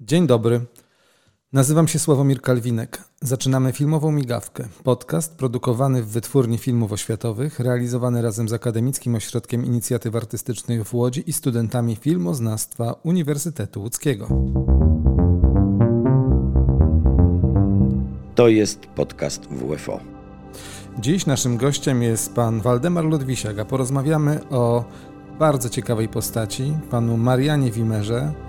Dzień dobry. Nazywam się Sławomir Kalwinek. Zaczynamy filmową migawkę. Podcast produkowany w Wytwórni Filmów Oświatowych, realizowany razem z Akademickim Ośrodkiem Inicjatyw Artystycznych w Łodzi i studentami filmoznawstwa Uniwersytetu Łódzkiego. To jest podcast WFO. Dziś naszym gościem jest pan Waldemar Ludwisiak, a porozmawiamy o bardzo ciekawej postaci, panu Marianie Wimerze,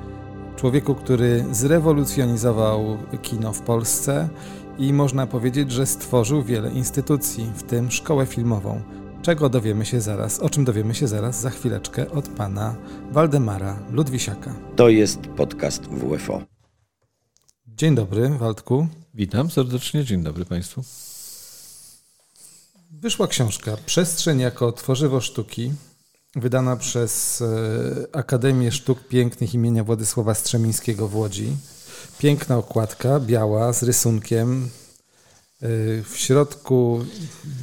człowieku, który zrewolucjonizował kino w Polsce i można powiedzieć, że stworzył wiele instytucji, w tym szkołę filmową. Czego dowiemy się zaraz, o czym dowiemy się zaraz za chwileczkę od pana Waldemara Ludwisiaka. To jest podcast WFO. Dzień dobry, Waldku. Witam serdecznie, dzień dobry Państwu. Wyszła książka Przestrzeń jako tworzywo sztuki, wydana przez e, Akademię Sztuk Pięknych imienia Władysława Strzemińskiego w Łodzi. Piękna okładka, biała, z rysunkiem. E, w środku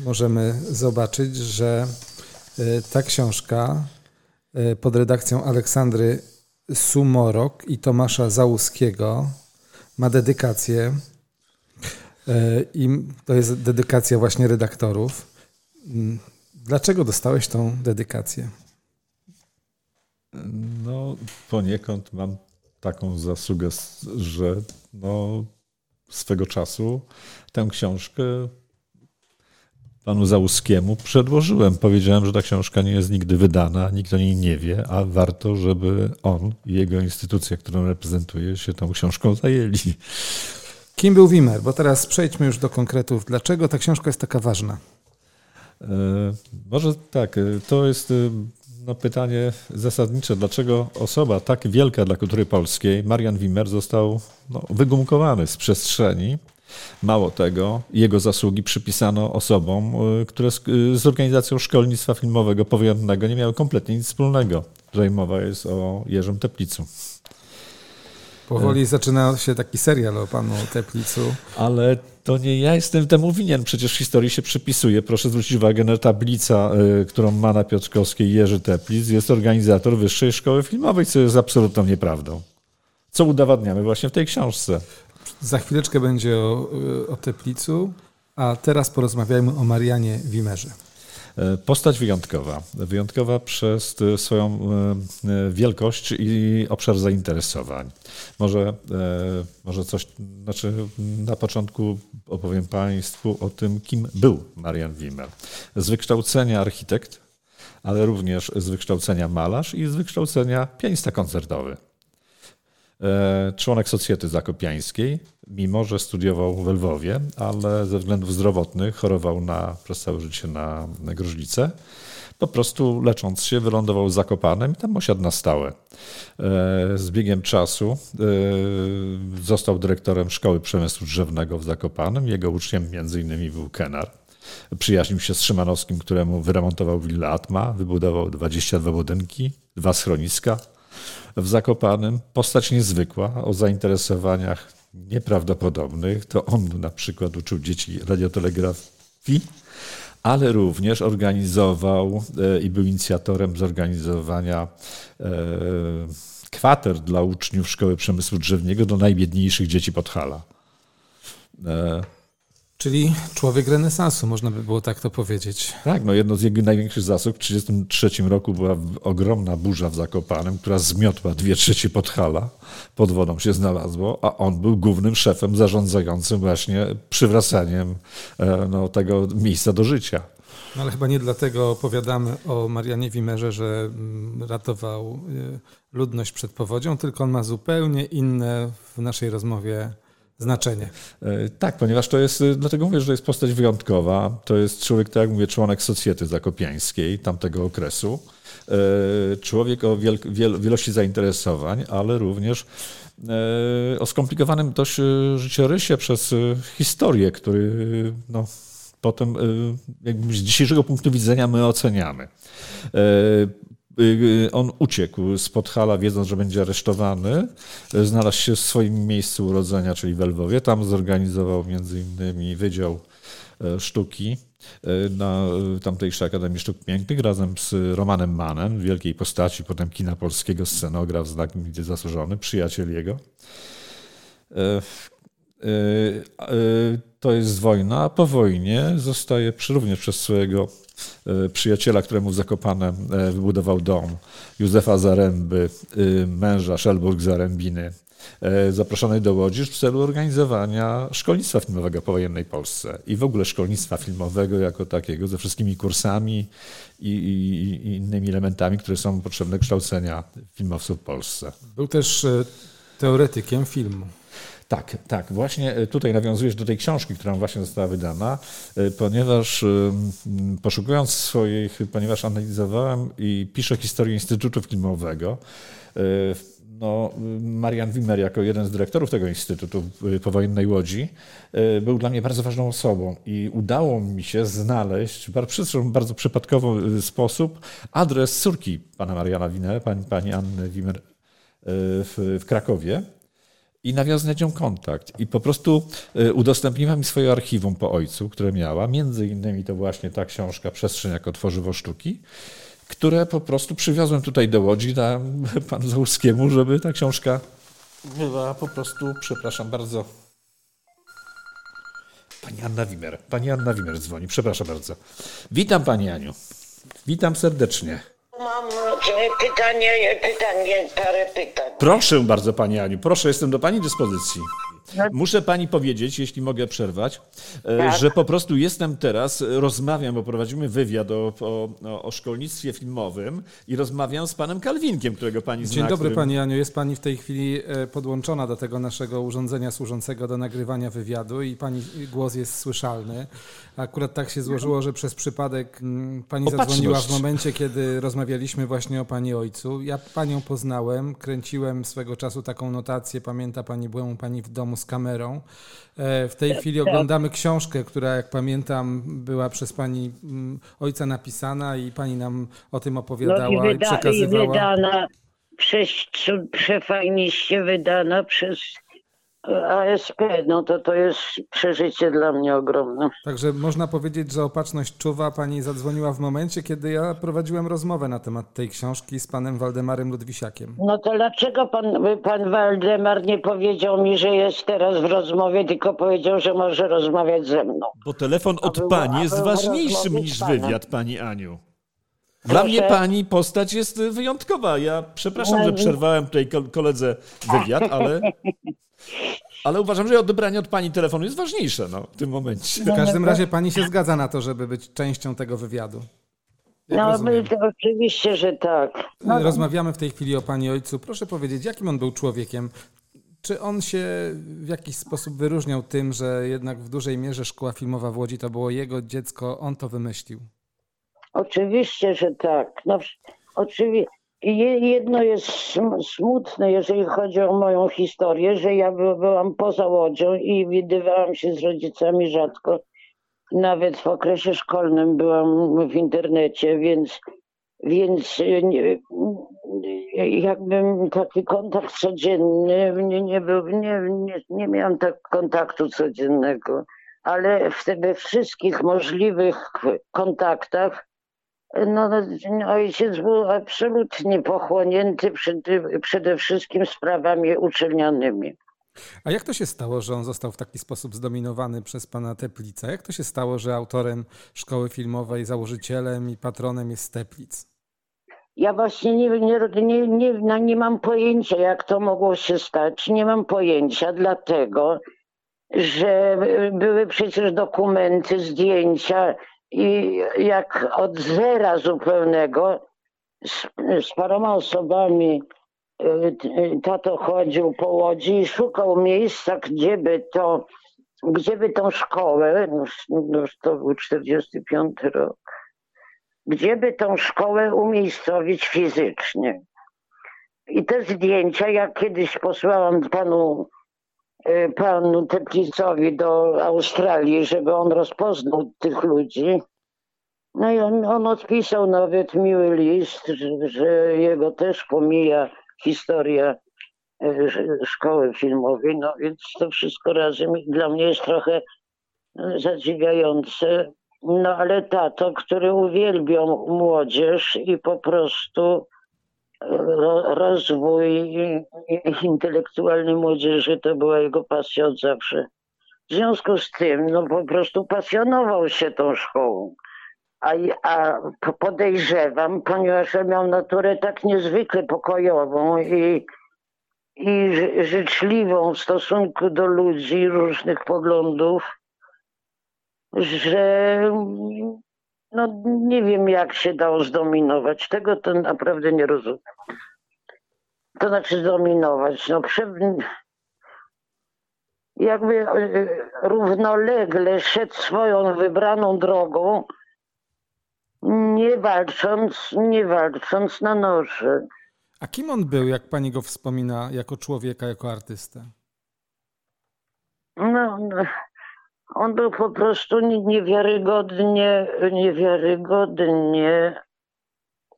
możemy zobaczyć, że e, ta książka pod redakcją Aleksandry Sumorok i Tomasza Załuskiego ma dedykację i to jest dedykacja właśnie redaktorów. Dlaczego dostałeś tą dedykację? No, poniekąd mam taką zasługę, że no, swego czasu tę książkę panu Załuskiemu przedłożyłem. Powiedziałem, że ta książka nie jest nigdy wydana, nikt o niej nie wie, a warto, żeby on i jego instytucja, którą reprezentuje, się tą książką zajęli. Kim był Wimmer? Bo teraz przejdźmy już do konkretów. Dlaczego ta książka jest taka ważna? E, może tak, e, to jest e, no, pytanie zasadnicze. Dlaczego osoba tak wielka dla kultury polskiej, Marian Wimmer, został no, wygumkowany z przestrzeni? Mało tego, jego zasługi przypisano osobom, które z, z organizacją szkolnictwa filmowego powojennego nie miały kompletnie nic wspólnego. Tutaj mowa jest o Jerzym Teplicu. Powoli zaczyna się taki serial o panu Teplicu. Ale to nie ja jestem temu winien. Przecież historii się przypisuje. Proszę zwrócić uwagę na tablicę, którą ma na Piotrkowskiej Jerzy Teplic. Jest organizator Wyższej Szkoły Filmowej, co jest absolutną nieprawdą. Co udowadniamy właśnie w tej książce. Za chwileczkę będzie o, o Teplicu, a teraz porozmawiajmy o Marianie Wimerze. E, postać wyjątkowa. Wyjątkowa przez e, swoją e, wielkość i obszar zainteresowań. Może, może coś, znaczy na początku opowiem Państwu o tym, kim był Marian Wimmer. Z wykształcenia architekt, ale również z wykształcenia malarz i z wykształcenia pianista koncertowy. E, członek socjety zakopiańskiej, mimo że studiował w Lwowie, ale ze względów zdrowotnych chorował na, przez całe życie na, gruźlicę. Po prostu lecząc się, wylądował w Zakopanem i tam osiadł na stałe. E, z biegiem czasu e, został dyrektorem Szkoły Przemysłu Drzewnego w Zakopanem. Jego uczniem innymi był Kenar. Przyjaźnił się z Szymanowskim, któremu wyremontował willę Atma, wybudował 22 budynki, dwa schroniska, w Zakopanym. Postać niezwykła, o zainteresowaniach nieprawdopodobnych. To on na przykład uczył dzieci radiotelegrafii, ale również organizował e, i był inicjatorem zorganizowania e, kwater dla uczniów Szkoły Przemysłu Drzewniego do najbiedniejszych dzieci Podhala. Czyli człowiek renesansu, można by było tak to powiedzieć. Tak, no jedno z jego największych zasług w 1933 roku była ogromna burza w Zakopanem, która zmiotła dwie trzecie Podhala, pod wodą się znalazło, a on był głównym szefem zarządzającym właśnie przywracaniem e, no, tego miejsca do życia. No ale chyba nie dlatego opowiadamy o Marianie Wimerze, że mm, ratował e, ludność przed powodzią, tylko on ma zupełnie inne w naszej rozmowie znaczenie. E, tak, ponieważ to jest, dlatego mówię, że to jest postać wyjątkowa. To jest człowiek, tak jak mówię, członek socjety zakopiańskiej tamtego okresu. E, człowiek o wiel, wiel, wielości zainteresowań, ale również e, o skomplikowanym dość życiorysie przez historię, który no, potem jakby z dzisiejszego punktu widzenia my oceniamy. Y, on uciekł z Podhala, wiedząc, że będzie aresztowany. Znalazł się w swoim miejscu urodzenia, czyli w Lwowie. Tam zorganizował między innymi Wydział e, Sztuki e, na tamtejszej Akademii Sztuk Pięknych razem z Romanem Manem, wielkiej postaci, potem kina polskiego, scenograf, znakomicie zasłużony, przyjaciel jego. to jest wojna, a po wojnie zostaje również przez swojego przyjaciela, któremu w Zakopanem wybudował dom, Józefa Zaręby, męża Szelburg Zarębiny, E, zaproszonej do Łodzi w celu organizowania szkolnictwa filmowego po wojennej Polsce i w ogóle szkolnictwa filmowego jako takiego, ze wszystkimi kursami i, i, i innymi elementami, które są potrzebne kształcenia filmowców w Polsce. Był też e, teoretykiem filmu. Tak, tak. Właśnie e, tutaj nawiązujesz do tej książki, która właśnie została wydana, ponieważ poszukując swoich, ponieważ analizowałem i piszę historię Instytutu Filmowego, no, Marian Wimmer, jako jeden z dyrektorów tego Instytutu Powojennej Łodzi, e, był dla mnie bardzo ważną osobą i udało mi się znaleźć w bardzo przypadkowy sposób adres córki pana Mariana Wimmer, pani, pani Anny Wimmer e, w, w Krakowie i nawiązać nią kontakt. I po prostu e, udostępniła mi swoje archiwum po ojcu, które miała. Między innymi to właśnie ta książka Przestrzeń jako tworzywo sztuki które po prostu przywiozłem tutaj do Łodzi na panu Załuskiemu, żeby ta książka była po prostu, przepraszam bardzo. Pani Anna Wimer. Pani Anna Wimer dzwoni, przepraszam bardzo. Witam Pani Aniu. Witam serdecznie. Mam pytanie, pytanie, parę pytań. Proszę bardzo Pani Aniu, proszę, jestem do Pani dyspozycji. No. Muszę pani powiedzieć, jeśli mogę przerwać, e, tak. że po prostu jestem teraz, rozmawiam, bo prowadzimy wywiad o, o, o, szkolnictwie filmowym i rozmawiam z panem Kalwinkiem, którego pani zna. Dzień dobry którym... pani Aniu, jest pani w tej chwili e, podłączona do tego naszego urządzenia służącego do nagrywania wywiadu i pani głos jest słyszalny. Akurat tak się złożyło, że przez przypadek mm, pani zadzwoniła w momencie, kiedy rozmawialiśmy właśnie o pani ojcu. Ja panią poznałem, kręciłem swego czasu taką notację, pamięta pani, byłem u pani w domu z kamerą. E, w tej chwili oglądamy książkę, która jak pamiętam była przez pani mm, ojca napisana i pani nam o tym opowiadała no i, wyda, i przekazywała. I wydana przez, przefajniście wydana przez ASP, no to to jest przeżycie dla mnie ogromne. Także można powiedzieć, że opatrzność czuwa. Pani zadzwoniła w momencie, kiedy ja prowadziłem rozmowę na temat tej książki z panem Waldemarem Ludwisiakiem. No to dlaczego pan, pan Waldemar nie powiedział mi, że jest teraz w rozmowie, tylko powiedział, że może rozmawiać ze mną? Bo telefon od był, pani jest ważniejszym niż wywiad, pani Aniu. Dla mnie pani postać jest wyjątkowa. Ja przepraszam, że no przerwałem tutaj koledze wywiad, ale Ale uważam, że odebranie od pani telefonu jest ważniejsze no, w tym momencie. W każdym razie pani się zgadza na to, żeby być częścią tego wywiadu. Jak no, to oczywiście, że tak. No, Rozmawiamy w tej chwili o pani ojcu. Proszę powiedzieć, jakim on był człowiekiem? Czy on się w jakiś sposób wyróżniał tym, że jednak w dużej mierze szkoła filmowa w Łodzi to było jego dziecko, on to wymyślił? Oczywiście, że tak. No, oczywiście. Jedno jest smutne, jeżeli chodzi o moją historię, że ja byłam poza Łodzią i widywałam się z rodzicami rzadko. Nawet w okresie szkolnym byłam w internecie, więc, więc jakbym taki kontakt codzienny, nie, nie, był, nie, nie, nie miałam tak kontaktu codziennego, ale w, we wszystkich możliwych kontaktach no, no, ojciec był absolutnie pochłonięty przede, przede wszystkim sprawami uczelnianymi. A jak to się stało, że on został w taki sposób zdominowany przez pana Teplica? Jak to się stało, że autorem szkoły filmowej, założycielem i patronem jest Teplic? Ja właśnie nie, nie, nie, nie, no nie mam pojęcia, jak to mogło się stać. Nie mam pojęcia, dlatego że były przecież dokumenty, zdjęcia i jak od zera zupełnego z, z paroma osobami y, tato chodził po Łodzi i szukał miejsca, gdzie by to, gdzie by tą szkołę, no, to był 45 rok, gdzie by tą szkołę umiejscowić fizycznie. I te zdjęcia, jak kiedyś posłałam panu panu Teplicowi do Australii, żeby on rozpoznał tych ludzi. No i on, on odpisał nawet miły list, że, że jego też pomija historia y, szkoły filmowej, no więc to wszystko razem dla mnie jest trochę y, zadziwiające. No ale tato, który uwielbiał młodzież i po prostu rozwój intelektualny młodzieży to była jego pasja od zawsze. W związku z tym, no po prostu pasjonował się tą szkołą. A, a podejrzewam, ponieważ miał naturę tak niezwykle pokojową i, i życzliwą w stosunku do ludzi różnych poglądów, że no nie wiem, jak się dało zdominować. Tego to naprawdę nie rozumiem. To znaczy zdominować. No, prze... Jakby e, równolegle szedł swoją wybraną drogą, nie walcząc, nie walcząc na noże. A kim on był, jak pani go wspomina, jako człowieka, jako artystę? No, no on był po prostu niewiarygodnie, niewiarygodnie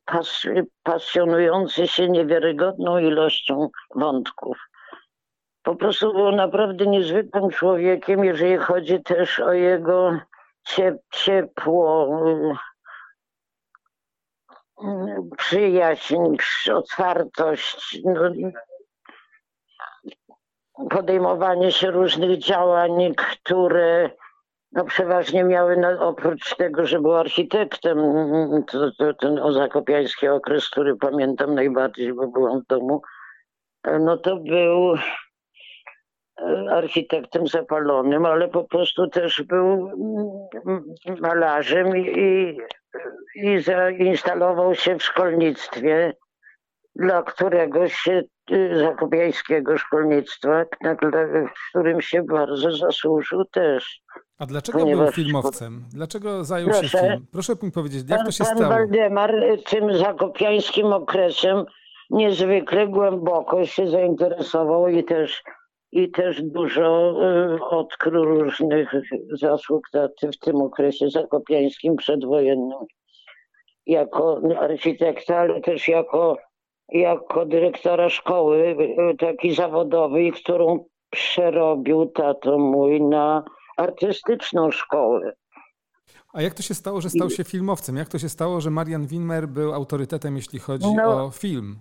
pas, pasjonujący się niewiarygodną ilością wątków. Po prostu był naprawdę niezwykłym człowiekiem, jeżeli chodzi też o jego ciepło, przyjaźń, otwartość, no, podejmowanie się różnych działań, które no przeważnie miały, no, oprócz tego, że był architektem, to, to, ten ozakopiański okres, który pamiętam najbardziej, bo byłam w domu, no to był e, architektem zapalonym, ale po prostu też był malarzem i, i zainstalował się w szkolnictwie, dla którego się zakopiańskiego szkolnictwa, w którym się bardzo zasłużył też. A dlaczego Ponieważ... był filmowcem? Dlaczego zajął Proszę, się film? Proszę mi powiedzieć, jak pan, to się pan stało? Pan Waldemar tym zakopiańskim okresem niezwykle głęboko się zainteresował i też, i też dużo y, odkrył różnych zasług w tym okresie zakopiańskim przedwojennym. Jako architekta, ale też jako jako dyrektora szkoły e, takiej zawodowej, którą przerobił tato mój na artystyczną szkołę. A jak to się stało, że stał się filmowcem? Jak to się stało, że Marian Winmer był autorytetem, jeśli chodzi no, o film?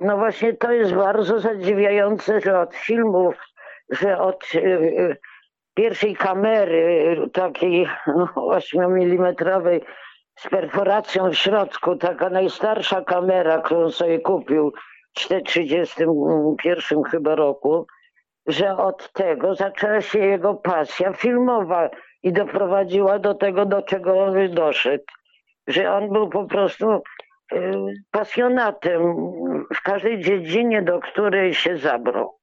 No właśnie to jest bardzo zadziwiające, że od filmów, że od y, pierwszej kamery takiej no, 8-milimetrowej z perforacją w środku, taka najstarsza kamera, którą sobie kupił w 1931 chyba roku, że od tego zaczęła się jego pasja filmowa i doprowadziła do tego, do czego doszedł. Że on był po prostu y, pasjonatem w każdej dziedzinie, do której się zabrał.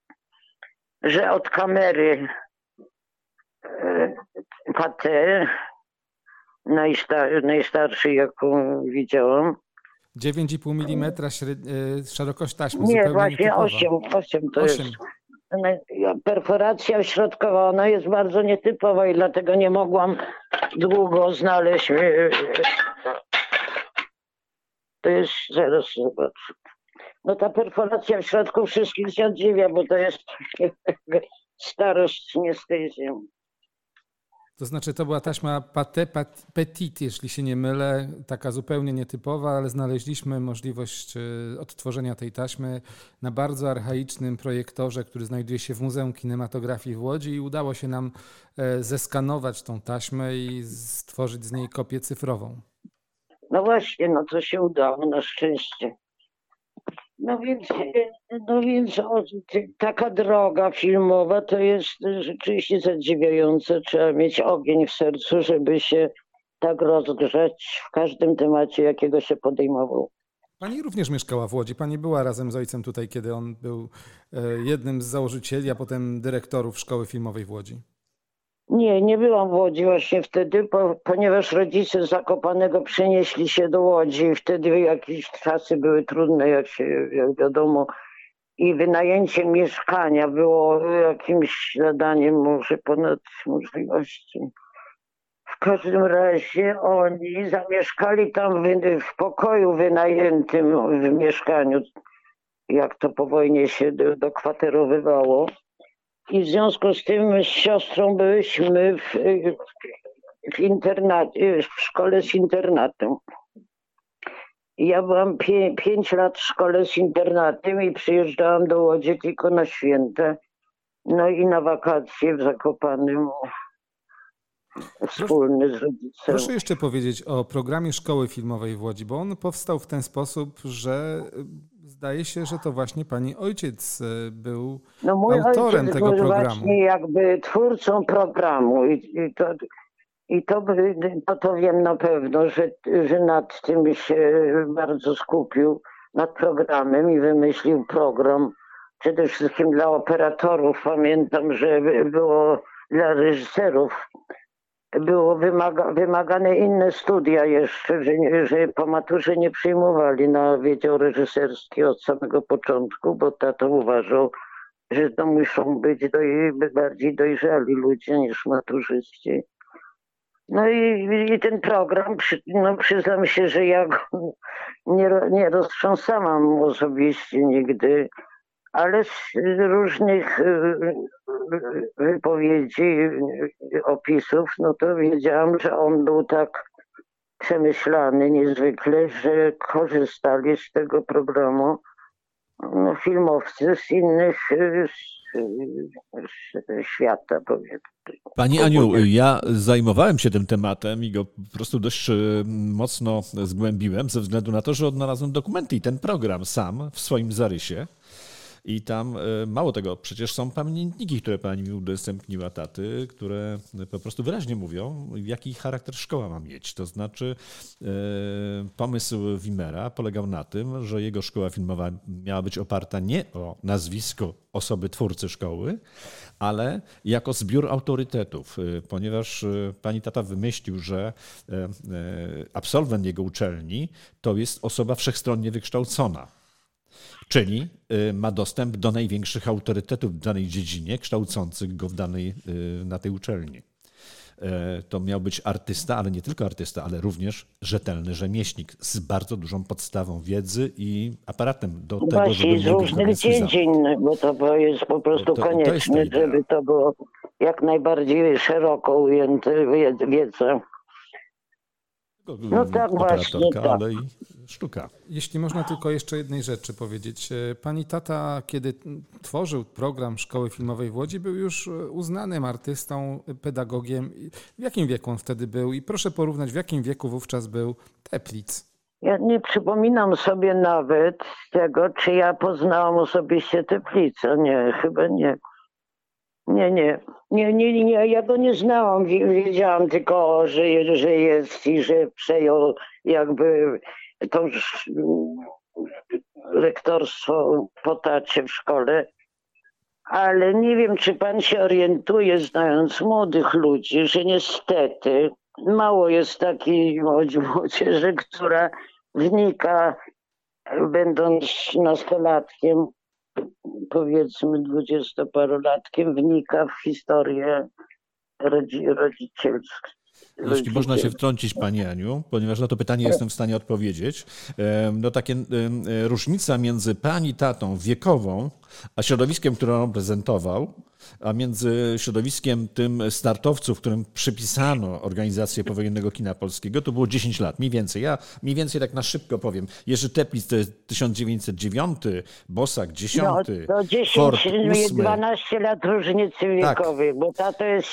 Że od kamery y, Paté najstar najstarszy, jaką widziałam. 9,5 mm szerokość taśmy. Nie, właśnie 8, 8 to 8. jest. Perforacja środkowa, ona jest bardzo nietypowa i dlatego nie mogłam długo znaleźć. E, to jest, zaraz zobaczę. No ta perforacja w środku wszystkich zadziwia, bo to jest starość nie z tej ziemi. To znaczy, to była taśma Pate Petit, jeśli się nie mylę, taka zupełnie nietypowa, ale znaleźliśmy możliwość e, odtworzenia tej taśmy na bardzo archaicznym projektorze, który znajduje się w Muzeum Kinematografii w Łodzi i udało się nam e, zeskanować tą taśmę i stworzyć z niej kopię cyfrową. No właśnie, no to się udało na szczęście. No więc, no więc o, taka droga filmowa to jest rzeczywiście zadziwiające. Trzeba mieć ogień w sercu, żeby się tak rozgrzać w każdym temacie, jakiego się podejmował. Pani również mieszkała w Łodzi. Pani była razem z ojcem tutaj, kiedy on był e, jednym z założycieli, a potem dyrektorów szkoły filmowej w Łodzi. Nie, nie byłam w Łodzi właśnie wtedy, po, ponieważ rodzice Zakopanego przenieśli się do Łodzi. Wtedy jakieś czasy były trudne, jak się jak wiadomo. I wynajęcie mieszkania było jakimś zadaniem może ponad możliwości. W każdym razie oni zamieszkali tam w, w pokoju wynajętym w mieszkaniu, jak to po wojnie się dokwaterowywało. I w związku z tym z siostrą byliśmy w, w, internacie, w szkole z internatem. Ja byłam pie, pięć lat w szkole z internatem i przyjeżdżałam do Łodzi tylko na święta. No i na wakacje w Zakopanym wspólny z rodzicem. Proszę jeszcze powiedzieć o programie Szkoły Filmowej w Łodzi, bo on powstał w ten sposób, że zdaje się, że to właśnie pani ojciec y, był No mój autorem ojciec tego był programu. właśnie jakby twórcą programu i, i to, i to, to, to wiem na pewno, że, że nad tym się bardzo skupił, nad programem i wymyślił program przede wszystkim dla operatorów. Pamiętam, że było dla reżyserów było wymaga, wymagane inne studia jeszcze, że, że po maturze nie przyjmowali na Wydział Reżyserski od samego początku, bo tato uważał, że to muszą być doj, bardziej dojrzali ludzie niż maturzyści. No i, i ten program, no przyznam się, że ja go nie, nie roztrząsałam osobiście nigdy, ale z różnych y, y, wypowiedzi, y, opisów, no to wiedziałam, że on był tak przemyślany niezwykle, że korzystali z tego programu no, filmowcy z innych świata, powiedzmy. Pani Aniu, ja zajmowałem się tym tematem i go po prostu dość mocno zgłębiłem ze względu na to, że odnalazłem dokumenty i ten program sam w swoim zarysie. I tam e, mało tego, przecież są pamiętniki, które pani mi udostępniła taty, które po prostu wyraźnie mówią, jaki charakter szkoła ma mieć. To znaczy, e, pomysł Wimera polegał na tym, że jego szkoła filmowa miała być oparta nie o nazwisko osoby twórcy szkoły, ale jako zbiór autorytetów, y, ponieważ pani tata wymyślił, że e, e, absolwent jego uczelni to jest osoba wszechstronnie wykształcona. Czyli y, ma dostęp do największych autorytetów w danej dziedzinie, kształcących go w danej, y, na tej uczelni. E, To miał być artysta, ale nie tylko artysta, ale również rzetelny rzemieślnik z bardzo dużą podstawą wiedzy i aparatem do tego, Właśnie żeby z różnych dziedzin, bo to jest po prostu To- to- to konieczne, idea. żeby to było jak najbardziej szeroko ujęte wie- wiedza. No tak, właśnie, Operatorka, tak. ale i sztuka. Jeśli można tylko jeszcze jednej rzeczy powiedzieć. E, Pani tata, kiedy tworzył program Szkoły Filmowej w Łodzi, był już e, uznanym artystą, e, pedagogiem. W jakim wieku on wtedy był? I proszę porównać, w jakim wieku wówczas był Teplic. Ja nie przypominam sobie nawet tego, czy ja poznałam osobiście Teplicę. Nie, chyba nie. Nie, nie. Nie, nie, nie, ja go nie znałam. Wi- Wiedziałam tylko, że, że jest i że przejął jakby to już, rektorstwo po tacie w szkole. Ale nie wiem, czy pan się orientuje, znając młodych ludzi, że niestety mało jest takiej młodzi- młodzieży, która wnika, będąc nastolatkiem, powiedzmy dwudziestoparolatkiem, wnika w historię rodzi, rodzicielską. Jeśli można się wtrącić, Pani Aniu, ponieważ na to pytanie jestem w stanie odpowiedzieć, no takie e, różnica między Pani tatą wiekową, a środowiskiem, które on reprezentował, a między środowiskiem tym startowców, którym przypisano organizację powojennego kina polskiego, to było 10 lat, mniej więcej. Ja mniej więcej tak na szybko powiem. Jerzy Teplic to jest 1909, Bosak 10, No, to 10, Ford 8. 12 lat różnicy Tak. wiekowej, bo tato jest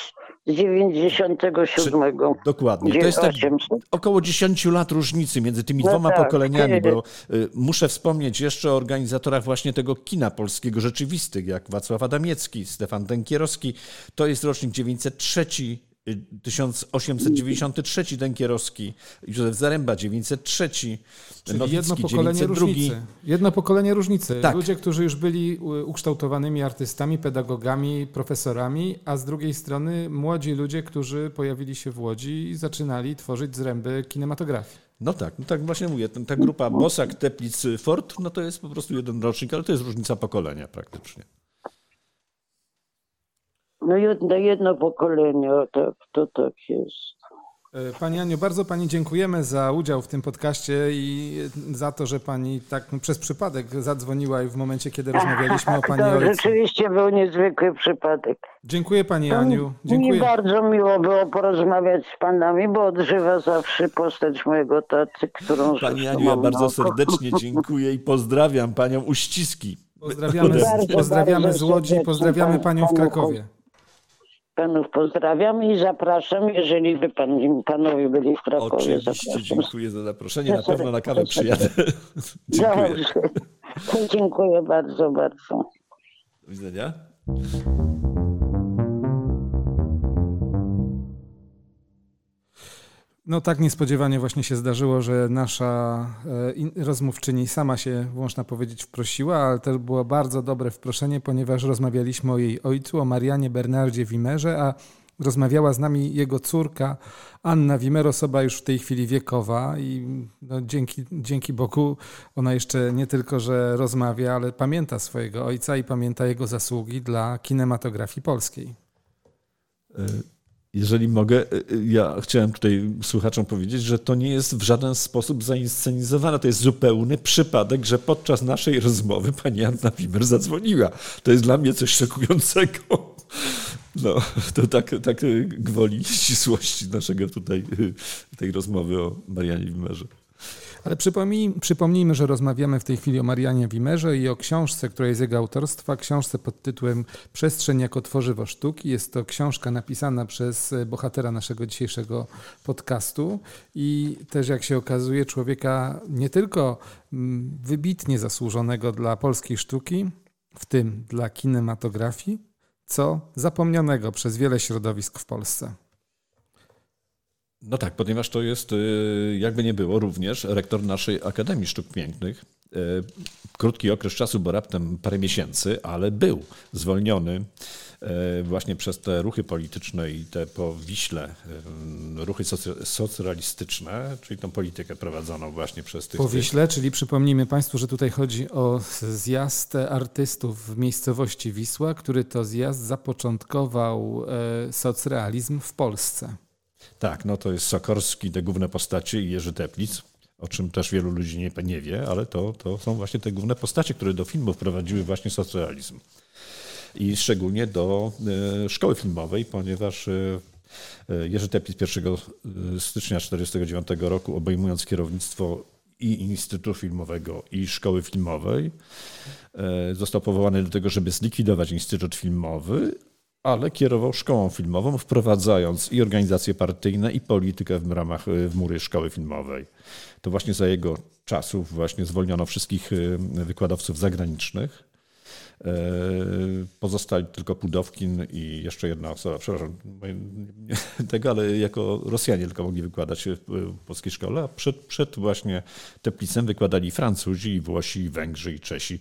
z 97. Dokładnie. To jest tak 800. około 10 lat różnicy między tymi No dwoma tak, pokoleniami, bo y, muszę wspomnieć jeszcze o organizatorach właśnie tego kina polskiego rzeczywistych, jak Wacław Adamiecki, Stefan Dękierowski. To jest rocznik 903, y, 1893 Dękierowski, Józef Zaręba 903, Czyli Nowicki jedno pokolenie 902. różnicy. Jedno pokolenie różnicy. Tak. Ludzie, którzy już byli ukształtowanymi artystami, pedagogami, profesorami, a z drugiej strony młodzi ludzie, którzy pojawili się w Łodzi i zaczynali tworzyć zręby kinematografii. No tak, no tak właśnie mówię, ta grupa Bosak, Teplic, Ford, no to jest po prostu jeden rocznik, ale to jest różnica pokolenia praktycznie. No jedno, jedno pokolenie, o tak, to tak jest. E, pani Aniu, bardzo Pani dziękujemy za udział w tym podcaście i za to, że Pani tak przez przypadek zadzwoniła w momencie, kiedy rozmawialiśmy o Pani to ojcu. rzeczywiście był niezwykły przypadek. Dziękuję Pani To Aniu. Mi Dziękuję. bardzo miło było porozmawiać z Panami, bo odżywa zawsze postać mojego taty, którą Pani Aniu, ja bardzo serdecznie dziękuję i pozdrawiam Panią uściski. Pozdrawiamy, pozdrawiamy z Łodzi, pozdrawiamy pan- Panią w Krakowie. Panów pozdrawiam i zapraszam, jeżeli by pan, panowie byli w Krakowie. Oczywiście zapraszam. dziękuję za zaproszenie. Na pewno na kawę przyjadę. dziękuję. Dobrze. Dziękuję bardzo, bardzo. Do widzenia. No tak niespodziewanie właśnie się zdarzyło, że nasza e, rozmówczyni sama się, można powiedzieć, wprosiła, ale to było bardzo dobre wproszenie, ponieważ rozmawialiśmy o jej ojcu, o Marianie Bernardzie Wimerze, a rozmawiała z nami jego córka Anna Wimer, osoba już w tej chwili wiekowa i no, dzięki, dzięki Bogu ona jeszcze nie tylko, że rozmawia, ale pamięta swojego ojca i pamięta jego zasługi dla kinematografii polskiej. Jeżeli mogę, ja chciałem tutaj słuchaczom powiedzieć, że to nie jest w żaden sposób zainscenizowane. To jest zupełny przypadek, że podczas naszej rozmowy pani Anna Wimer zadzwoniła. To jest dla mnie coś szokującego. No, to tak, tak gwoli ścisłości naszego tutaj, tej rozmowy o Marianie Wimerze. Ale przypomnij, przypomnijmy, że rozmawiamy w tej chwili o Marianie Wimerze i o książce, która jest jego autorstwa, książce pod tytułem Przestrzeń jako tworzywo sztuki. Jest to książka napisana przez bohatera naszego dzisiejszego podcastu i też jak się okazuje człowieka nie tylko mm, wybitnie zasłużonego dla polskiej sztuki, w tym dla kinematografii, co zapomnianego przez wiele środowisk w Polsce. No tak, ponieważ to jest, jakby nie było, również rektor naszej Akademii Sztuk Pięknych. Krótki okres czasu, bo raptem parę miesięcy, ale był zwolniony właśnie przez te ruchy polityczne i te po Wiśle ruchy socjalistyczne, czyli tą politykę prowadzoną właśnie przez tych... Po Wiśle, czyli przypomnijmy Państwu, że tutaj chodzi o zjazd artystów w miejscowości Wisła, który to zjazd zapoczątkował socrealizm w Polsce. Tak, no to jest Sokorski, te główne postacie i Jerzy Teplic, o czym też wielu ludzi nie, nie wie, ale to, to są właśnie te główne postacie, które do filmu wprowadziły właśnie socrealizm. I szczególnie do y, szkoły filmowej, ponieważ y, Jerzy Teplic 1 stycznia 1949 roku, obejmując kierownictwo i Instytutu Filmowego, i Szkoły Filmowej, został powołany do tego, żeby zlikwidować Instytut Filmowy, ale kierował szkołą filmową, wprowadzając i organizacje partyjne, i politykę w ramach w mury szkoły filmowej. To właśnie za jego czasów właśnie zwolniono wszystkich wykładowców zagranicznych. Pozostali tylko Pudowkin i jeszcze jedna osoba, przepraszam, tego, ale jako Rosjanie tylko mogli wykładać w polskiej szkole, a przed, przed właśnie Teplicem wykładali Francuzi, i Włosi, i Węgrzy, i Czesi.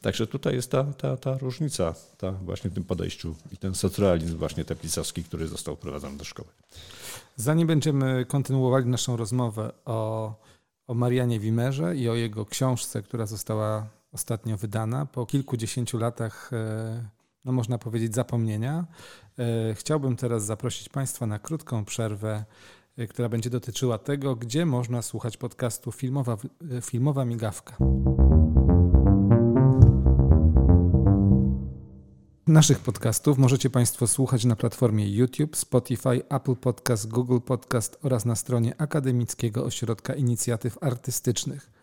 Także tutaj jest ta, ta, ta różnica ta właśnie w tym podejściu i ten socrealizm właśnie teplicowski, który został wprowadzony do szkoły. Zanim będziemy kontynuowali naszą rozmowę o, o Marianie Wimerze i o jego książce, która została ostatnio wydana, po kilkudziesięciu latach, no można powiedzieć, zapomnienia, chciałbym teraz zaprosić Państwa na krótką przerwę, która będzie dotyczyła tego, gdzie można słuchać podcastu Filmowa, Filmowa Migawka. Naszych podcastów możecie Państwo słuchać na platformie YouTube, Spotify, Apple Podcast, Google Podcast oraz na stronie Akademickiego Ośrodka Inicjatyw Artystycznych.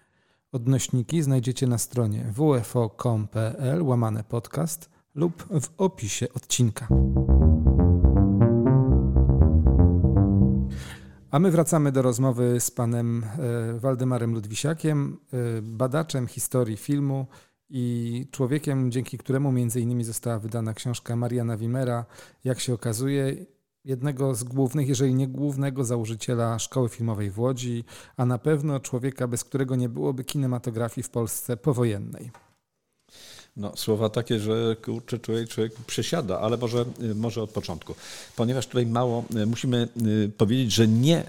Odnośniki znajdziecie na stronie wfo.com.pl łamane podcast lub w opisie odcinka. A my wracamy do rozmowy z panem Waldemarem Ludwisiakiem, badaczem historii filmu i człowiekiem, dzięki któremu między innymi została wydana książka Mariana Wimera, jak się okazuje, jednego z głównych, jeżeli nie głównego założyciela szkoły filmowej w Łodzi, a na pewno człowieka, bez którego nie byłoby kinematografii w Polsce powojennej. No, słowa takie, że kurczę, człowiek, człowiek przesiada, ale może, może od początku. Ponieważ tutaj mało musimy powiedzieć, że nie,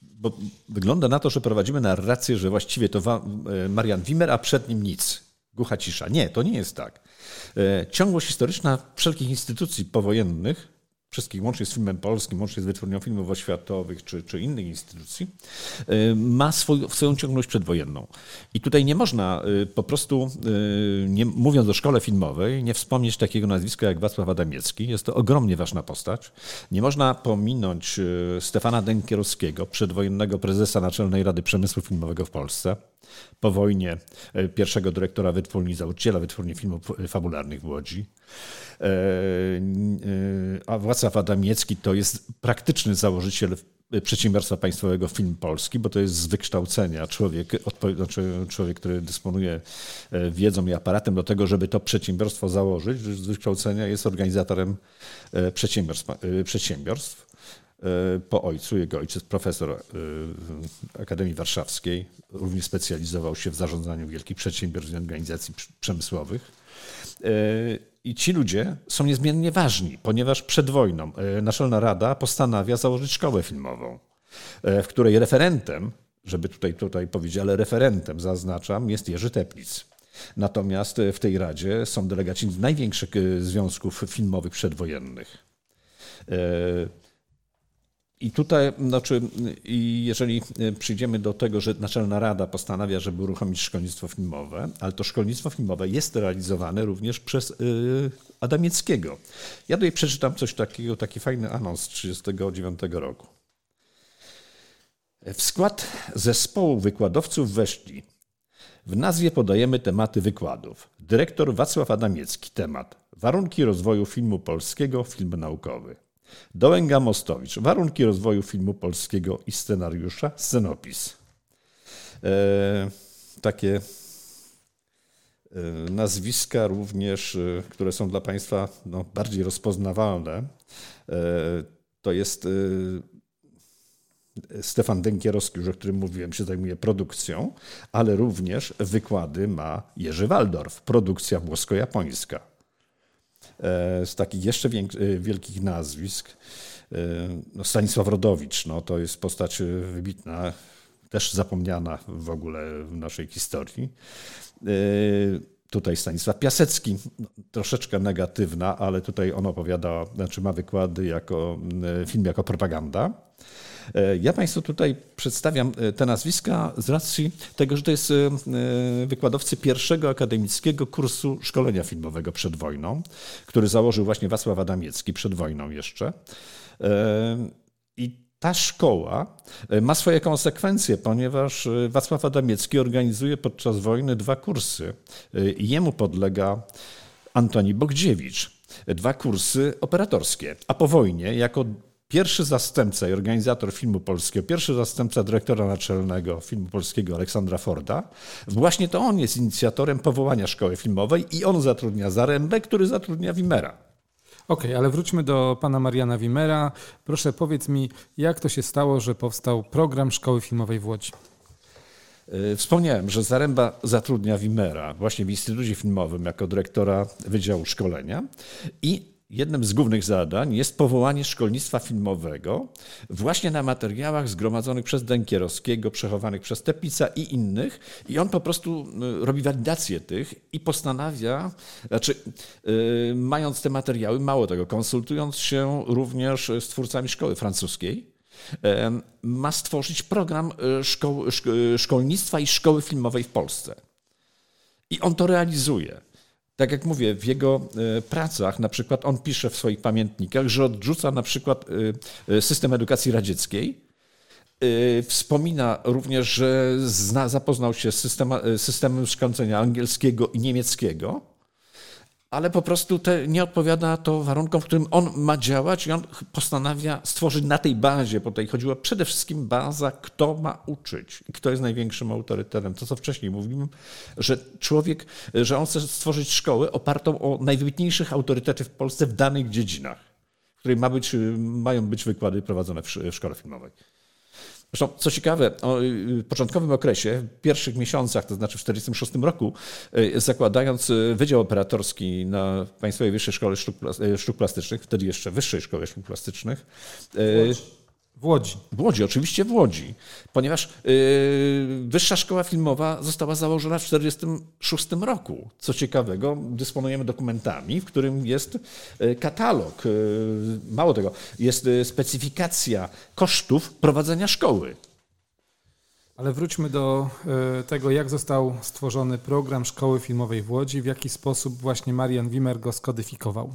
bo wygląda na to, że prowadzimy narrację, że właściwie to Marian Wimer, a przed nim nic. Głucha cisza. Nie, to nie jest tak. Ciągłość historyczna wszelkich instytucji powojennych wszystkich, łącznie z filmem polskim, łącznie z wytwórnią filmów oświatowych czy, czy innych instytucji, ma swój, swoją ciągłość przedwojenną. I tutaj nie można po prostu, nie, mówiąc o szkole filmowej, nie wspomnieć takiego nazwiska jak Wacław Adamiecki. Jest to ogromnie ważna postać. Nie można pominąć Stefana Denkierowskiego, przedwojennego prezesa Naczelnej Rady Przemysłu Filmowego w Polsce po wojnie e, pierwszego dyrektora wytwórni, założyciela wytwórni filmów fabularnych w Łodzi. E, e, a Wacław Adamiecki to jest praktyczny założyciel przedsiębiorstwa państwowego Film Polski, bo to jest z wykształcenia człowiek, znaczy człowiek, który dysponuje wiedzą i aparatem do tego, żeby to przedsiębiorstwo założyć. Z wykształcenia jest organizatorem przedsiębiorstw. przedsiębiorstw. E, po ojcu. Jego ojciec profesor e, Akademii Warszawskiej, również specjalizował się w zarządzaniu wielkich przedsiębiorstw i organizacji przemysłowych. E, I ci ludzie są niezmiennie ważni, ponieważ przed wojną Naczelna Rada postanawia założyć szkołę filmową, w której referentem, żeby tutaj, tutaj powiedzieć, ale referentem zaznaczam, jest Jerzy Teplic. Natomiast w tej radzie są delegaci z największych związków filmowych przedwojennych. I tutaj, znaczy, jeżeli przyjdziemy do tego, że Naczelna Rada postanawia, żeby uruchomić szkolnictwo filmowe, ale to szkolnictwo filmowe jest realizowane również przez y, Adamieckiego. Ja tutaj przeczytam coś takiego, taki fajny anons z 1939 roku. W skład zespołu wykładowców weszli. W nazwie podajemy tematy wykładów. Dyrektor Wacław Adamiecki, temat Warunki rozwoju filmu polskiego, film naukowy. Dołęga Mostowicz. Warunki rozwoju filmu polskiego i scenariusza. Scenopis. E, takie e, nazwiska również, e, które są dla Państwa no, bardziej rozpoznawalne. E, to jest e, Stefan Denkierowski, już o którym mówiłem, się zajmuje produkcją, ale również wykłady ma Jerzy Waldorf, produkcja włosko-japońska. E, z takich jeszcze e, wielkich nazwisk, e, no Stanisław Rodowicz, no to jest postać wybitna, też zapomniana w ogóle w naszej historii. Tutaj Stanisław Piasecki, no, troszeczkę negatywna, ale tutaj on opowiada, znaczy ma wykłady jako film jako propaganda. E, ja Państwu tutaj przedstawiam e, te nazwiska z racji tego, że to jest e, wykładowcy pierwszego akademickiego kursu szkolenia filmowego przed wojną, który założył właśnie Wacław Adamiecki przed wojną jeszcze. I ta szkoła ma swoje konsekwencje, ponieważ Wacław Adamiecki organizuje podczas wojny dwa kursy. Jemu podlega Antoni Bogdziewicz. Dwa kursy operatorskie, a po wojnie jako pierwszy zastępca i organizator filmu polskiego, pierwszy zastępca dyrektora naczelnego filmu polskiego Aleksandra Forda, właśnie to on jest inicjatorem powołania szkoły filmowej i on zatrudnia Zarębę, który zatrudnia Wimera. Okej, okay, ale wróćmy do pana Mariana Wimera. Proszę powiedz mi, jak to się stało, że powstał program Szkoły Filmowej w Łodzi? E, wspomniałem, że Zaręba zatrudnia Wimera właśnie w Instytucie Filmowym jako dyrektora Wydziału Szkolenia i jednym z głównych zadań jest powołanie szkolnictwa filmowego właśnie na materiałach zgromadzonych przez Dękierowskiego, przechowanych przez Teplica i innych. I on po prostu y, robi walidację tych i postanawia, znaczy yy, mając te materiały, mało tego, konsultując się również z twórcami szkoły francuskiej, ma stworzyć program y, szkoł, y, szkolnictwa i szkoły filmowej w Polsce. I on to realizuje. Tak jak mówię, w jego e, pracach, na przykład on pisze w swoich pamiętnikach, że odrzuca na przykład e, e, system edukacji radzieckiej. Wspomina również, że zna, zapoznał się z systemem szkolenia angielskiego i niemieckiego ale po prostu te, nie odpowiada to warunkom, w którym on ma działać i on postanawia stworzyć na tej bazie, bo tutaj chodziło przede wszystkim baza, kto ma uczyć i kto jest największym autorytetem. To, co wcześniej mówiłem, że człowiek, że on chce stworzyć szkołę opartą o najwybitniejszych autorytety w Polsce w danych dziedzinach, w której ma być, mają być wykłady prowadzone w szkole filmowej. Zresztą, co ciekawe, w początkowym okresie, w pierwszych miesiącach, to znaczy w 1946 roku, e, zakładając e, Wydział Operatorski na Państwowej Wyższej Szkole Sztuk Plastycznych, wtedy jeszcze Wyższej Szkole Sztuk Plastycznych, W Łodzi. W Łodzi, oczywiście w Łodzi, ponieważ yy, Wyższa Szkoła Filmowa została założona w 1946 roku. Co ciekawego, dysponujemy dokumentami, w którym jest yy, katalog. Yy, mało tego, jest specyfikacja kosztów prowadzenia szkoły. Ale wróćmy do tego, jak został stworzony program Szkoły Filmowej w Łodzi, w jaki sposób właśnie Marian Wimmer go skodyfikował.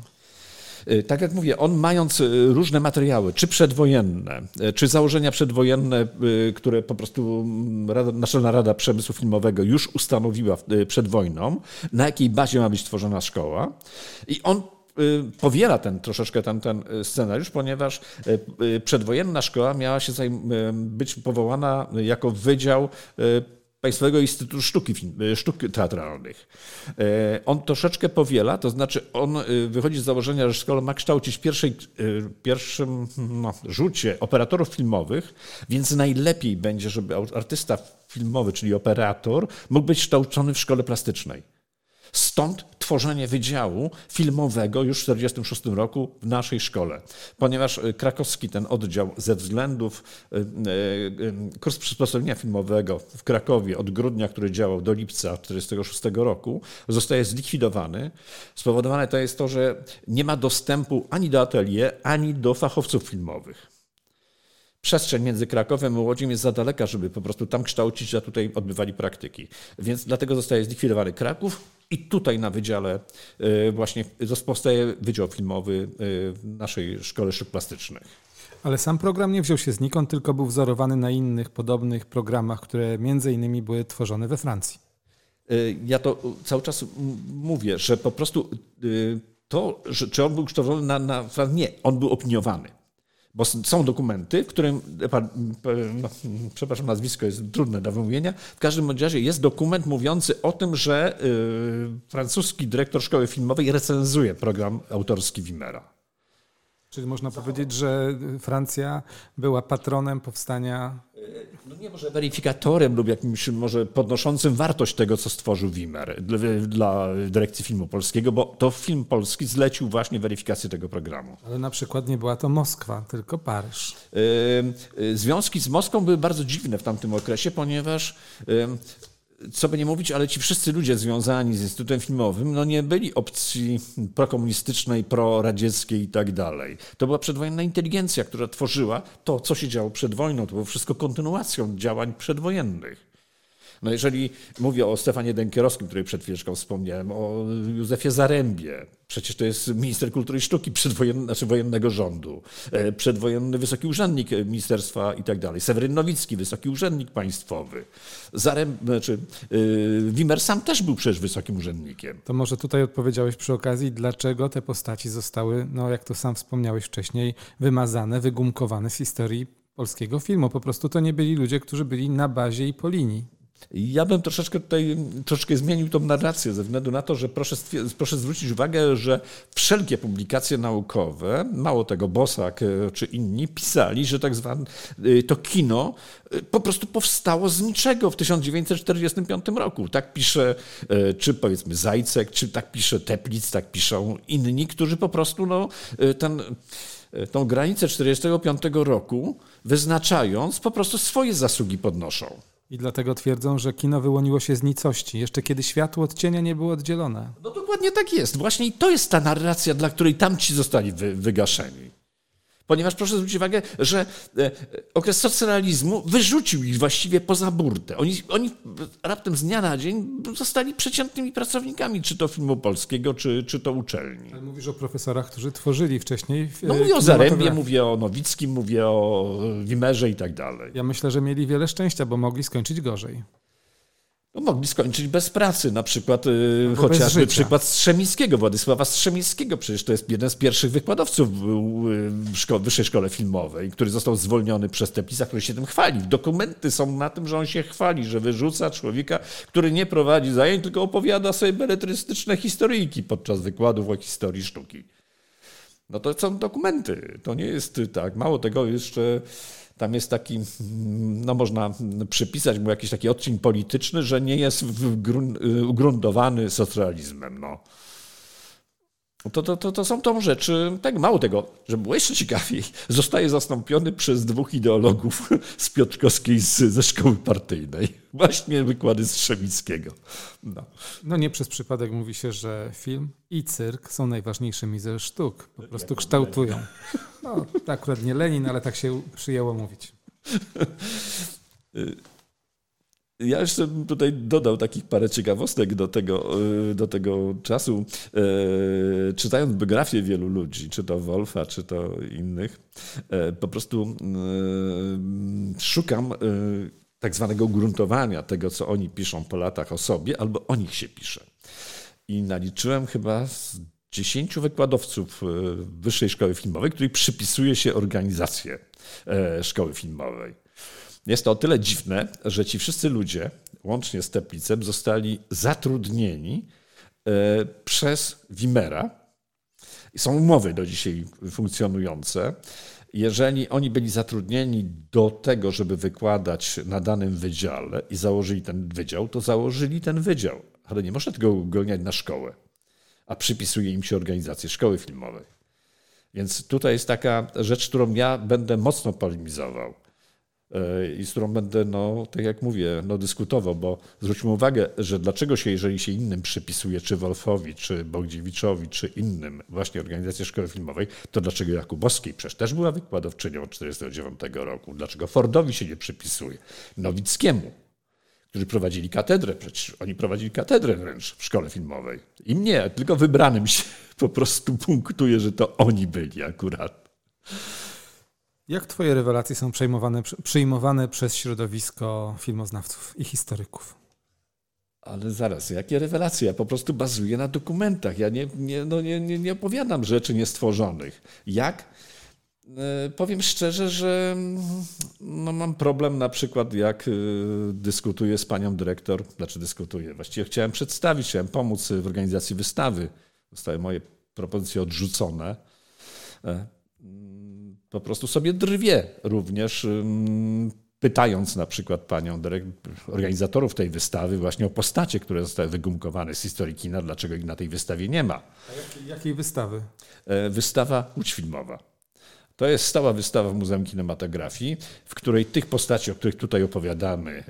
Y, Tak jak mówię, on mając y, różne materiały, czy przedwojenne, y, czy założenia przedwojenne, które po prostu mm, Rada, Naczelna Rada Przemysłu Filmowego już ustanowiła przed wojną, na jakiej bazie ma być tworzona szkoła. I on powiela ten troszeczkę ten, ten scenariusz, ponieważ przedwojenna szkoła miała się być powołana jako wydział Państwowego Instytutu Sztuki, y, Sztuk Teatralnych. E, On troszeczkę powiela, to znaczy on y, wychodzi z założenia, że szkoła ma kształcić w pierwszym no, rzucie operatorów filmowych, więc najlepiej będzie, żeby artysta filmowy, czyli operator, mógł być kształcony w szkole plastycznej. Stąd tworzenie wydziału filmowego już w 1946 roku w naszej szkole, ponieważ y, krakowski ten oddział ze względów y, y, kurs przysposobienia filmowego w Krakowie od grudnia, który działał do lipca 1946 roku, zostaje zlikwidowany. Spowodowane to jest to, że nie ma dostępu ani do atelier, ani do fachowców filmowych przestrzeń między Krakowem a Łodzią jest za daleka, żeby po prostu tam kształcić, a tutaj odbywali praktyki. Więc dlatego zostaje zlikwidowany Kraków i tutaj na wydziale y, właśnie powstaje Wydział Filmowy w naszej Szkole Sztuk Plastycznych. Ale sam program nie wziął się znikąd, tylko był wzorowany na innych podobnych programach, które między innymi były tworzone we Francji. Y, Ja to cały czas mówię, że po prostu to, że, czy on był kształcony na, na. Nie, on był opiniowany. Bo są dokumenty, w którym, no, przepraszam, nazwisko jest trudne do wymówienia, w każdym razie jest dokument mówiący o tym, że y, francuski dyrektor szkoły filmowej recenzuje program autorski Wimmera. Czyli można powiedzieć, że Francja była patronem powstania. No nie może weryfikatorem lub jakimś może podnoszącym wartość tego, co stworzył Wimmer dla, dyrekcji filmu polskiego, bo to film polski zlecił właśnie weryfikację tego programu. Ale na przykład nie była to Moskwa, tylko Paryż. Ym, y, Związki z Moskwą były bardzo dziwne w tamtym okresie, ponieważ co by nie mówić, ale ci wszyscy ludzie związani z Instytutem Filmowym no nie byli opcji prokomunistycznej, proradzieckiej i tak dalej. To była przedwojenna inteligencja, która tworzyła to, co się działo przed wojną. To było wszystko kontynuacją działań przedwojennych. No jeżeli mówię o Stefanie Denkierowskim, której przed chwileczką wspomniałem, o Józefie Zarębie, przecież to jest minister kultury i sztuki przedwojenny, znaczy wojennego rządu, e, przedwojenny wysoki urzędnik e, ministerstwa i tak dalej, Seweryn Nowicki, wysoki urzędnik państwowy, Zaręb, znaczy yy, Wimmer sam też był przecież wysokim urzędnikiem. To może tutaj odpowiedziałeś przy okazji, dlaczego te postaci zostały, no jak to sam wspomniałeś wcześniej, wymazane, wygumkowane z historii polskiego filmu. Po prostu to nie byli ludzie, którzy byli na bazie i po linii. Ja bym troszeczkę tutaj troszeczkę zmienił tą narrację ze względu na to, że proszę, proszę zwrócić uwagę, że wszelkie publikacje naukowe, mało tego Bosak e, czy inni, pisali, że tak zwane to kino e, po prostu powstało z niczego w 1945 roku. Tak pisze, e, czy powiedzmy Zajcek, czy tak pisze Teplic, tak piszą inni, którzy po prostu no, ten tą granicę 1945 roku, wyznaczając, po prostu swoje zasługi podnoszą. I dlatego twierdzą, że kino wyłoniło się z nicości, jeszcze kiedy światło od cienia nie było oddzielone. No dokładnie tak jest. Właśnie to jest ta narracja, dla której tamci zostali wy, wygaszeni. Ponieważ proszę zwrócić uwagę, że e, okres socrealizmu wyrzucił ich właściwie poza burtę. Oni, oni raptem z dnia na dzień zostali przeciętnymi pracownikami, czy to filmu polskiego, czy, czy to uczelni. Ale mówisz o profesorach, którzy tworzyli wcześniej. e, No mówię o Zarębie, mówię o Nowickim, mówię o Wimerze i tak dalej. Ja myślę, że mieli wiele szczęścia, bo mogli skończyć gorzej. No, mogli skończyć bez pracy, na przykład y, bez chociażby przykład Strzemińskiego, Władysława Strzemińskiego, przecież to jest jeden z pierwszych wykładowców w, w szko- Wyższej Szkole Filmowej, który został zwolniony przez Teplisa, który się tym chwali. Dokumenty są na tym, że on się chwali, że wyrzuca człowieka, który nie prowadzi zajęć, tylko opowiada sobie beletrystyczne historyjki podczas wykładów o historii sztuki. No to są dokumenty, to nie jest tak. Mało tego, jeszcze tam jest taki, mm, no można przypisać mu jakiś taki odcień polityczny, że nie jest y, ugruntowany socrealizmem. No. To, to, to, to są to rzeczy, tak mało tego, żeby było jeszcze ciekawiej, zostaje zastąpiony przez dwóch ideologów z Piotrkowskiej z, ze szkoły partyjnej. Właśnie wykłady Strzemickiego. No. no nie przez przypadek mówi się, że film i cyrk są najważniejszymi ze sztuk. Po prostu kształtują. No, to akurat nie Lenin, ale tak się przyjęło mówić. Ja jeszcze bym tutaj dodał takich parę ciekawostek do tego, y, do tego czasu. E, czytając biografię wielu ludzi, czy to Wolfa, czy to innych, e, po prostu szukam tak zwanego gruntowania tego, co oni piszą po latach o sobie, albo o nich się pisze. I naliczyłem chyba dziesięciu wykładowców Wyższej Szkoły Filmowej, której przypisuje się organizację Szkoły Filmowej. Jest to o tyle dziwne, że ci wszyscy ludzie, łącznie z Teplicem, zostali zatrudnieni e, przez Wimera. Są umowy do dzisiaj funkcjonujące. Jeżeli oni byli zatrudnieni do tego, żeby wykładać na danym wydziale i założyli ten wydział, to założyli ten wydział. Ale nie można tego uogólniać na szkołę, a przypisuje im się organizację szkoły filmowej. Więc tutaj jest taka rzecz, którą ja będę mocno polemizował. E, i z którą będę, no, tak jak mówię, no, dyskutował, bo zwróćmy uwagę, że dlaczego się, jeżeli się innym przypisuje, czy Wolfowi, czy Bogdziewiczowi, czy innym właśnie organizacji szkoły filmowej, to dlaczego Jakubowskiej przecież też była wykładowczynią 1949 roku? Dlaczego Fordowi się nie przypisuje? Nowickiemu, którzy prowadzili katedrę, przecież oni prowadzili katedrę wręcz w szkole filmowej. I mnie, tylko wybranym się po prostu punktuje, że to oni byli akurat. Jak Twoje rewelacje są przyjmowane przez środowisko filmoznawców i historyków? Ale zaraz, jakie rewelacje? Ja po prostu bazuję na dokumentach. Ja nie, nie, no nie, nie, nie opowiadam rzeczy niestworzonych. Jak? E, powiem szczerze, że no mam problem na przykład, jak e, dyskutuję z panią dyrektor, znaczy dyskutuję, właściwie chciałem przedstawić, chciałem pomóc w organizacji wystawy. Zostały moje propozycje odrzucone. Po prostu sobie drwie również, pytając na przykład panią organizatorów tej wystawy właśnie o postacie, które zostały wygumkowane z historii kina, dlaczego ich na tej wystawie nie ma. A jakiej, jakiej wystawy? E, wystawa Łódź Filmowa. To jest stała wystawa w Muzeum Kinematografii, w której tych postaci, o których tutaj opowiadamy,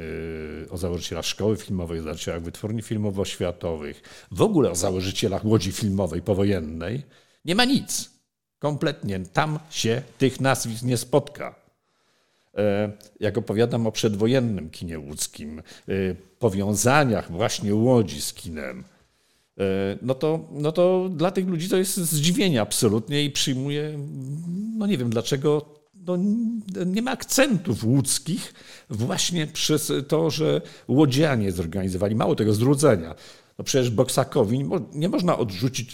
e, o założycielach szkoły filmowej, o założycielach wytwórni filmowo-światowych, w ogóle o założycielach łodzi filmowej powojennej, nie ma nic. Kompletnie. Tam się tych nazwisk nie spotka. E, jak opowiadam o przedwojennym kinie łódzkim, e, powiązaniach właśnie Łodzi z kinem, e, no to, no to dla tych ludzi to jest zdziwienie absolutnie i przyjmuje, no nie wiem dlaczego, no nie ma akcentów łódzkich właśnie przez to, że łodzianie zorganizowali, mało tego, zrudzenia. No przecież Boksakowi nie można odrzucić,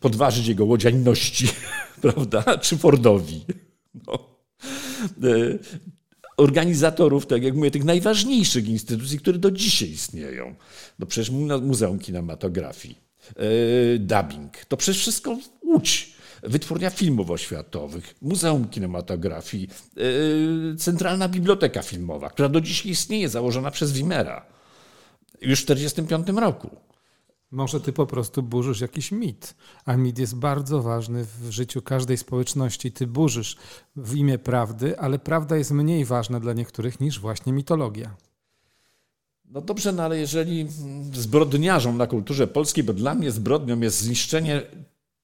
podważyć jego łodziańności, prawda? Czy Fordowi. No. E, organizatorów, tak jak mówię, tych najważniejszych instytucji, które do dzisiaj istnieją. No przecież Muzeum Kinematografii, e, dubbing, to przecież wszystko Łódź. Wytwórnia filmów oświatowych, Muzeum Kinematografii, e, Centralna Biblioteka Filmowa, która do dzisiaj istnieje, założona przez Wimera już w 1945 roku. Może ty po prostu burzysz jakiś mit, a mit jest bardzo ważny w życiu każdej społeczności. Ty burzysz w imię prawdy, ale prawda jest mniej ważna dla niektórych niż właśnie mitologia. No dobrze, no ale jeżeli zbrodniarzom na kulturze polskiej, bo dla mnie zbrodnią jest zniszczenie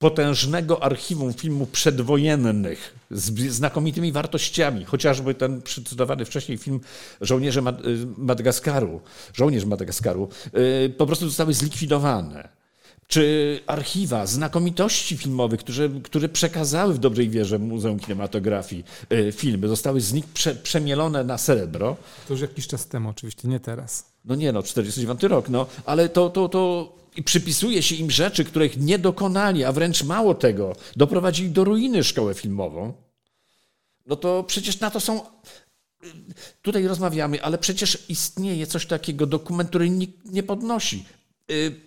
potężnego archiwum filmów przedwojennych z znakomitymi wartościami, chociażby ten przycytowany wcześniej film Żołnierze Madagaskaru, Żołnierz Madagaskaru, y, po prostu zostały zlikwidowane. Czy archiwa znakomitości filmowych, które, które przekazały w dobrej wierze Muzeum Kinematografii y, filmy, zostały z nich prze, przemielone na srebro. To już jakiś czas temu, oczywiście, nie teraz. No nie, no, 49 rok, no, ale to, to, to i przypisuje się im rzeczy, których nie dokonali, a wręcz mało tego, doprowadzili do ruiny szkołę filmową, no to przecież na to są. Tutaj rozmawiamy, ale przecież istnieje coś takiego, dokument, który nikt nie podnosi. Y,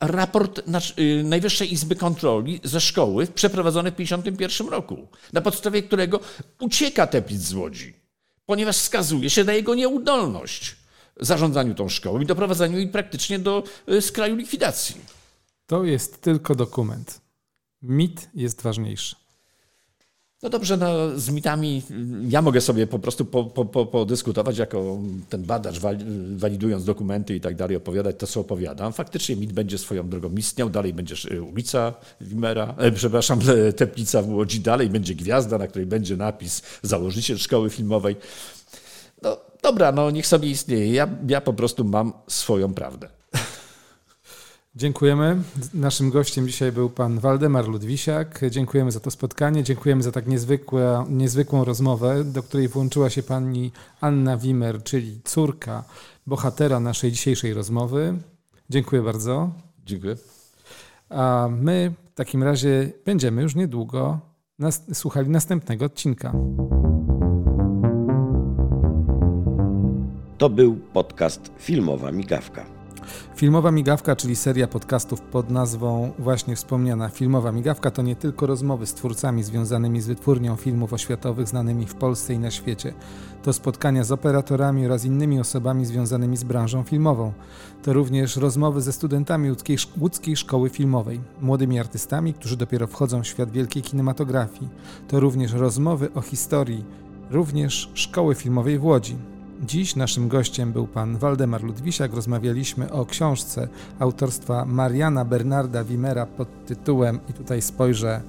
raport y, Najwyższej Izby Kontroli ze szkoły przeprowadzony w 1951 roku, na podstawie którego ucieka Teplic z Łodzi, ponieważ wskazuje się na jego nieudolność zarządzaniu tą szkołą i doprowadzaniu jej praktycznie do y, skraju likwidacji. To jest tylko dokument. Mit jest ważniejszy. No dobrze, no, z mitami ja mogę sobie po prostu po, po, po, podyskutować jako ten badacz, walidując dokumenty i tak dalej, opowiadać to, co opowiadam. Faktycznie mit będzie swoją drogą istniał, dalej będzie ulica Wimera, e, przepraszam, Teplica w Łodzi, dalej będzie gwiazda, na której będzie napis założyciel szkoły filmowej. Dobra, no niech sobie istnieje. Ja, ja po prostu mam swoją prawdę. Dziękujemy. Naszym gościem dzisiaj był pan Waldemar Ludwisiak. Dziękujemy za to spotkanie. Dziękujemy za tak niezwykłe, niezwykłą rozmowę, do której włączyła się pani Anna Wimer, czyli córka bohatera naszej dzisiejszej rozmowy. Dziękuję bardzo. Dziękuję. A my w takim razie będziemy już niedługo nas, słuchali następnego odcinka. To był podcast Filmowa Migawka. Filmowa Migawka, czyli seria podcastów pod nazwą właśnie wspomniana Filmowa Migawka, to nie tylko rozmowy z twórcami związanymi z wytwórnią filmów oświatowych znanymi w Polsce i na świecie. To spotkania z operatorami oraz innymi osobami związanymi z branżą filmową. To również rozmowy ze studentami łódzkiej, łódzkiej Szkoły Filmowej, młodymi artystami, którzy dopiero wchodzą w świat wielkiej kinematografii. To również rozmowy o historii, również Szkoły Filmowej w Łodzi. Dziś naszym gościem był pan Waldemar Ludwisiak. Rozmawialiśmy o książce autorstwa Mariana Bernarda Wimera pod tytułem, i tutaj spojrzę,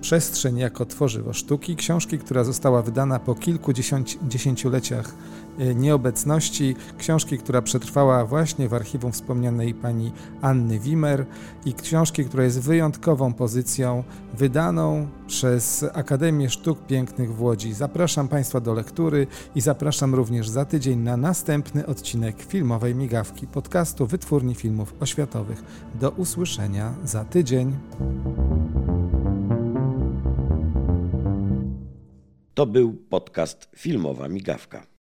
Przestrzeń jako tworzywo sztuki, książki, która została wydana po kilku dziesięcioleciach e, nieobecności, książki, która przetrwała właśnie w archiwum wspomnianej pani Anny Wimer i książki, która jest wyjątkową pozycją wydaną przez Akademię Sztuk Pięknych w Łodzi. Zapraszam Państwa do lektury i zapraszam również za tydzień na następny odcinek filmowej migawki podcastu Wytwórni Filmów Oświatowych. Do usłyszenia za tydzień. To był podcast Filmowa Migawka.